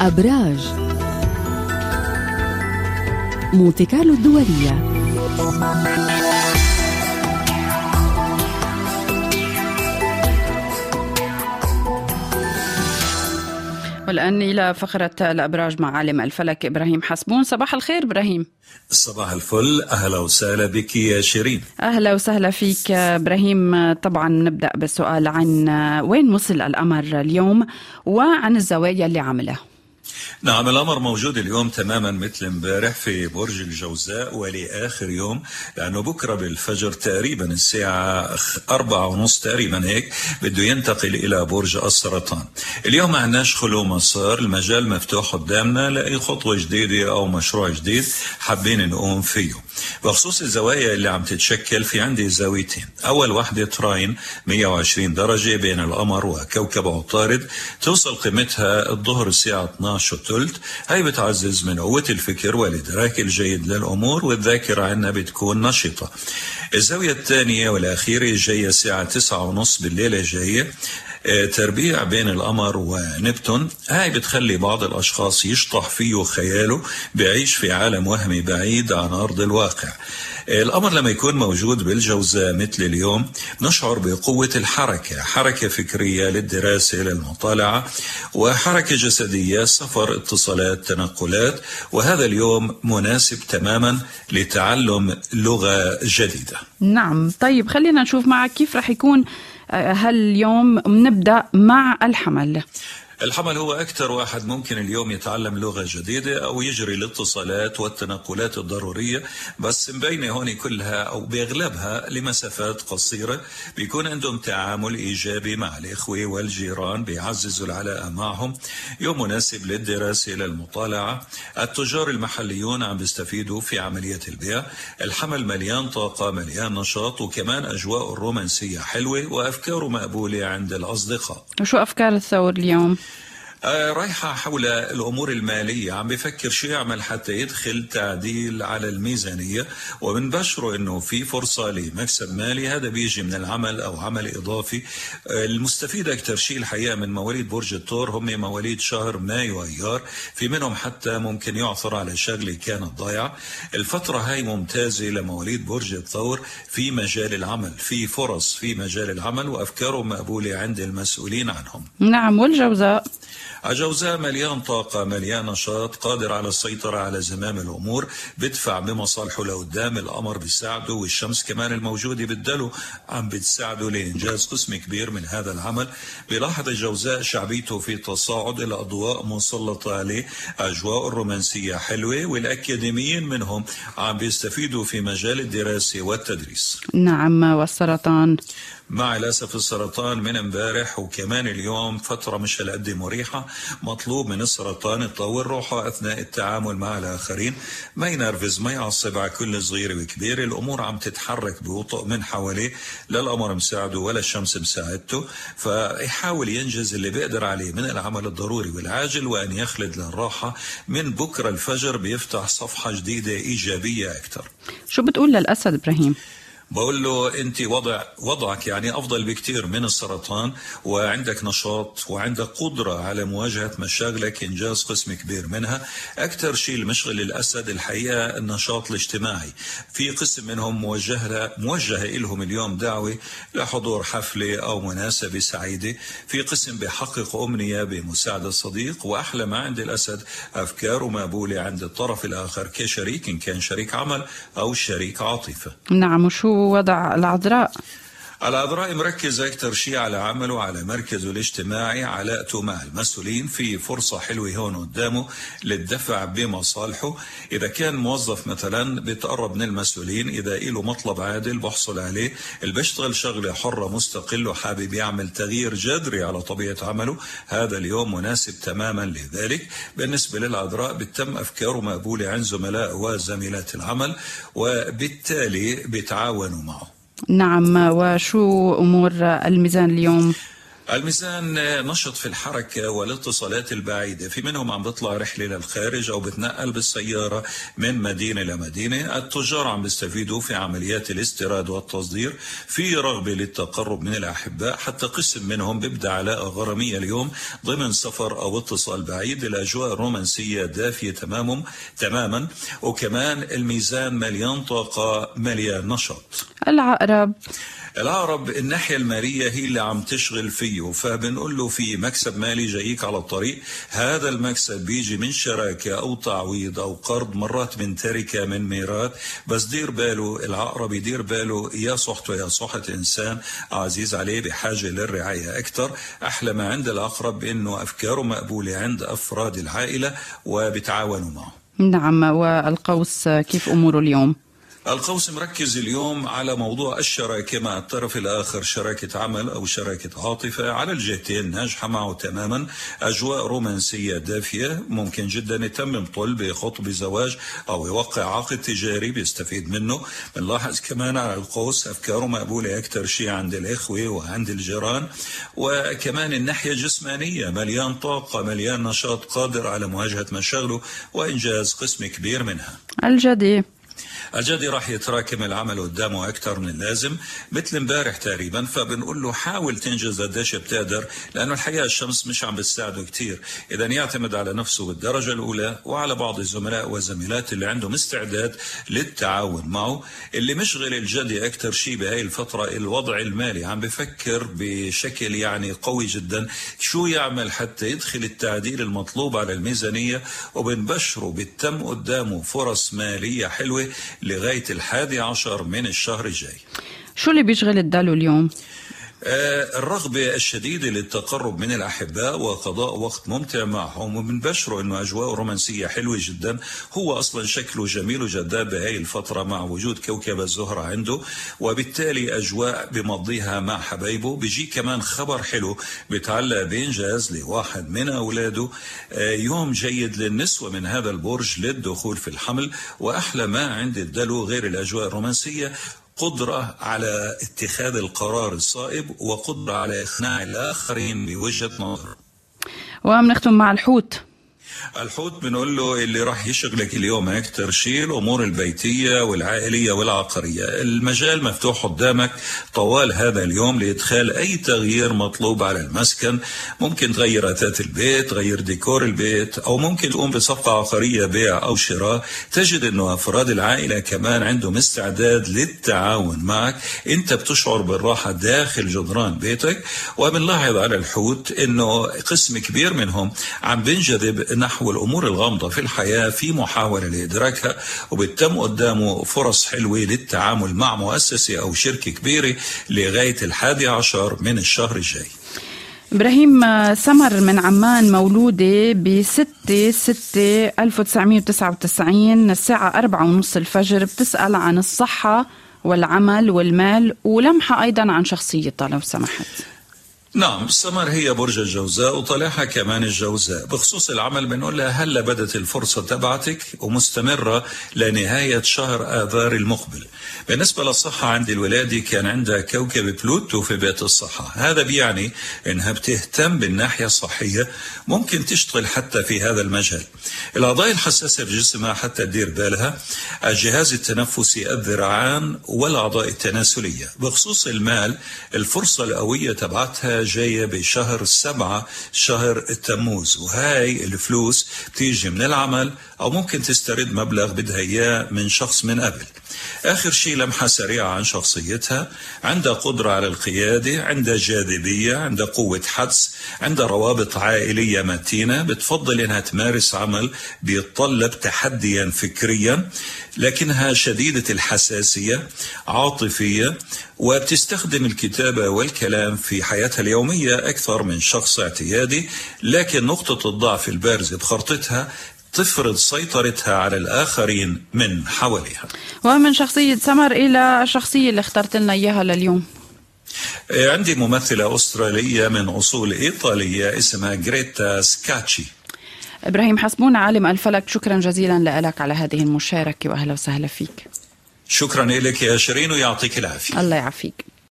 أبراج. مونتي كارلو الدولية. والآن إلى فقرة الأبراج مع عالم الفلك إبراهيم حسبون. صباح الخير إبراهيم. صباح الفل. أهلا وسهلا بك يا شيرين. أهلا وسهلا فيك إبراهيم. طبعا نبدأ بالسؤال عن وين وصل القمر اليوم وعن الزوايا اللي عملها. نعم الأمر موجود اليوم تماما مثل امبارح في برج الجوزاء ولآخر يوم لأنه بكرة بالفجر تقريبا الساعة أربعة ونص تقريبا هيك بده ينتقل إلى برج السرطان اليوم ما عندناش خلو مسار المجال مفتوح قدامنا لأي خطوة جديدة أو مشروع جديد حابين نقوم فيه. بخصوص الزوايا اللي عم تتشكل في عندي زاويتين. أول واحدة تراين 120 درجة بين القمر وكوكب عطارد. توصل قيمتها الظهر الساعة 12 وثلث هاي بتعزز من قوة الفكر والإدراك الجيد للأمور والذاكرة عندنا بتكون نشطة. الزاوية الثانية والأخيرة جاية الساعة 9 ونص بالليلة الجاية. تربيع بين القمر ونبتون. هاي بتخلي بعض الأشخاص يشطح فيه خياله بعيش في عالم وهمي بعيد عن أرض الواقع. القمر لما يكون موجود بالجوزاء مثل اليوم نشعر بقوة الحركة حركة فكرية للدراسة للمطالعة وحركة جسدية سفر اتصالات تنقلات وهذا اليوم مناسب تماما لتعلم لغة جديدة. نعم. طيب خلينا نشوف معك كيف رح يكون هاليوم نبدأ مع الحمل. الحمل هو أكثر واحد ممكن اليوم يتعلم لغة جديدة أو يجري الاتصالات والتنقلات الضرورية بس مبينة هون كلها أو بأغلبها لمسافات قصيرة بيكون عندهم تعامل إيجابي مع الإخوة والجيران بيعززوا العلاقة معهم. يوم مناسب للدراسة للمطالعة. التجار المحليون عم بيستفيدوا في عملية البيع. الحمل مليان طاقة مليان نشاط وكمان أجواء الرومانسية حلوة وأفكاره مقبولة عند الأصدقاء. وشو أفكار الثور اليوم؟ رايحة حول الأمور المالية. عم بفكر شو يعمل حتى يدخل تعديل على الميزانية. وبنبشره أنه في فرصة لمكسب مالي. هذا بيجي من العمل أو عمل إضافي. المستفيد أكثر شيء الحقيقة من مواليد برج الثور هم مواليد شهر مايو أيار. في منهم حتى ممكن يعثر على شغلة كانت ضايعة الفترة هاي ممتازة لمواليد برج الثور. في مجال العمل في فرص في مجال العمل. وأفكارهم مقبولة عند المسؤولين عنهم. نعم والجوزاء. عجوزاء مليان طاقة مليان نشاط قادر على السيطرة على زمام الأمور بدفع بمصالحه لقدام القمر بيساعده والشمس كمان الموجودة بالدلو عم بتساعده لإنجاز قسم كبير من هذا العمل. بيلاحظ الجوزاء شعبيته في تصاعد الأضواء مسلطة عليه أجواء الرومانسية حلوة والأكاديميين منهم عم بيستفيدوا في مجال الدراسة والتدريس. نعم والسرطان مع الأسف السرطان من امبارح وكمان اليوم فترة مش هالقد مريحة. مطلوب من السرطان يطور روحه أثناء التعامل مع الآخرين. ما ينرفز ما يعصب على كل صغير وكبير. الأمور عم تتحرك ببطء من حواليه. لا القمر مساعده ولا الشمس مساعدته. فيحاول ينجز اللي بيقدر عليه من العمل الضروري والعاجل وأن يخلد للراحة. من بكرة الفجر بيفتح صفحة جديدة إيجابية أكثر. شو بتقول للأسد إبراهيم؟ بقول له انت وضع وضعك يعني افضل بكثير من السرطان وعندك نشاط وعندك قدرة على مواجهة مشاغلك انجاز قسم كبير منها. أكثر شيء المشغل الاسد الحقيقة النشاط الاجتماعي. في قسم منهم موجهه موجهه لهم اليوم دعوة لحضور حفلة أو مناسبة سعيدة. في قسم بيحقق أمنية بمساعدة صديق. وأحلى ما عند الأسد افكاره مقبوله عند الطرف الآخر كشريك إن كان شريك عمل أو شريك عاطفة. نعم وشو وضع العذراء. العذراء مركز أكثر شيء على عمله على مركزه الاجتماعي علاقته مع المسؤولين في فرصة حلوة هون قدامه للدفع بمصالحه. إذا كان موظف مثلا بتقرب من المسؤولين إذا له مطلب عادل بحصل عليه اللي بيشتغل شغلة حرة مستقل وحابب يعمل تغيير جذري على طبيعة عمله هذا اليوم مناسب تماما لذلك. بالنسبة للعذراء بتم أفكاره مقبولة عند زملاء وزميلات العمل وبالتالي بيتعاونوا معه. نعم وشو أمور الميزان اليوم؟ الميزان نشط في الحركة والاتصالات البعيدة. في منهم عم بيطلع رحلة للخارج أو بتنقل بالسيارة من مدينة لمدينة التجار عم بيستفيدوا في عمليات الاستيراد والتصدير. في رغبة للتقرب من الأحباء. حتى قسم منهم بيبدأ علاقة غرامية اليوم ضمن سفر أو اتصال بعيد. الأجواء الرومانسية دافية تماما تماما. وكمان الميزان مليان طاقة مليان نشاط. العقرب. العقرب الناحية المالية هي اللي عم تشغل فيه. فبنقول له في مكسب مالي جايك على الطريق. هذا المكسب بيجي من شراكة أو تعويض أو قرض مرات من تركة من ميراث. بس دير باله العقرب يدير باله. يا صحته يا صحة إنسان عزيز عليه بحاجة للرعاية أكثر أحلى ما عند العقرب إنه أفكاره مقبولة عند أفراد العائلة وبتعاونوا معه. نعم والقوس كيف أموره اليوم؟ القوس مركز اليوم على موضوع الشراكة مع الطرف الآخر شراكة عمل أو شراكة عاطفة على الجهتين ناجحة معه تماما. أجواء رومانسية دافية ممكن جدا يتمم طلب يخط بزواج أو يوقع عقد تجاري بيستفيد منه. بنلاحظ كمان على القوس أفكاره مقبولة أكثر شيء عند الإخوة وعند الجيران. وكمان الناحية الجسمانية مليان طاقة مليان نشاط قادر على مواجهة مشاغله وإنجاز قسم كبير منها. الجدي الجدي راح يتراكم العمل قدامه أكثر من اللازم مثل امبارح تقريبا فبنقول له حاول تنجز قديش بتقدر لأنه الحقيقة الشمس مش عم بتساعده كثير اذا يعتمد على نفسه بالدرجة الأولى وعلى بعض الزملاء والزميلات اللي عندهم استعداد للتعاون معه. اللي مشغل الجدي أكثر شيء بهي الفترة الوضع المالي. عم بفكر بشكل يعني قوي جدا شو يعمل حتى يدخل التعديل المطلوب على الميزانية وبنبشره بالتم قدامه فرص مالية حلوة لغاية الحادي عشر من الشهر الجاي شو اللي بيشغل الدلو اليوم؟ آه، الرغبة الشديدة للتقرب من الأحباء وقضاء وقت ممتع معهم وبنبشره أنه أجواء رومانسية حلوة جدا. هو أصلا شكله جميل وجذاب بهاي الفترة مع وجود كوكب الزهرة عنده وبالتالي أجواء بمضيها مع حبايبه. بيجي كمان خبر حلو بيتعلق بإنجاز لواحد من أولاده. آه، يوم جيد للنسوة من هذا البرج للدخول في الحمل وأحلى ما عند الدلو غير الأجواء الرومانسية. قدرة على اتخاذ القرار الصائب وقدرة على إقناع الآخرين بوجهة نظر. وبنختم مع الحوت. الحوت بنقول له اللي راح يشغلك اليوم أكثر شيء الأمور البيتية والعائلية والعقارية، المجال مفتوح قدامك. طوال هذا اليوم لإدخال أي تغيير مطلوب على المسكن، ممكن تغير اثاث البيت، تغير ديكور البيت، أو ممكن تقوم بصفقة عقارية بيع أو شراء، تجد إنه أفراد العائلة كمان عندهم استعداد للتعاون معك، أنت بتشعر بالراحة داخل جدران بيتك، وبنلاحظ على الحوت إنه قسم كبير منهم عم بينجذب نحو الأمور الغامضة في الحياة في محاولة لإدراكها وبتم قدامه فرص حلوة للتعامل مع مؤسسة أو شركة كبيرة لغاية الحادي عشر من الشهر الجاي. إبراهيم سمر من عمان مولودة ب 6 6 1999 الساعة أربعة ونص الفجر بتسأل عن الصحة والعمل والمال ولمحة أيضا عن شخصيتها لو سمحت. نعم السمر هي برج الجوزاء وطالعها كمان الجوزاء. بخصوص العمل بنقول لها هلا بدت الفرصة تبعتك ومستمرة لنهاية شهر آذار المقبل. بالنسبة للصحة عند الولادة كان عندها كوكب بلوتو في بيت الصحة. هذا بيعني إنها بتهتم بالناحية الصحية ممكن تشتغل حتى في هذا المجال. الأعضاء الحساسة بجسمها حتى تدير بالها. الجهاز التنفسي الذراعان والأعضاء التناسلية. بخصوص المال الفرصة القوية تبعتها جاية بشهر سبعة شهر تموز. وهاي الفلوس بتيجي من العمل أو ممكن تسترد مبلغ بدها إياه من شخص من قبل. آخر شيء لمحة سريعة عن شخصيتها. عندها قدرة على القيادة عندها جاذبية عندها قوة حدس عندها روابط عائلية متينة. بتفضل إنها تمارس عمل بيتطلب تحديا فكريا لكنها شديدة الحساسية عاطفية وبتستخدم الكتابة والكلام في حياتها اليومية أكثر من شخص اعتيادي لكن نقطة الضعف البارزة بخرطتها تفرض سيطرتها على الآخرين من حواليها. ومن شخصية سمر إلى الشخصية اللي اخترت لنا إياها لليوم. عندي ممثلة أسترالية من أصول إيطالية اسمها جريتا سكاتشي. إبراهيم حسبون عالم الفلك شكرا جزيلا لك على هذه المشاركة وأهلا وسهلا فيك. شكرا لك يا شيرين ويعطيك العافية. الله يعافيك.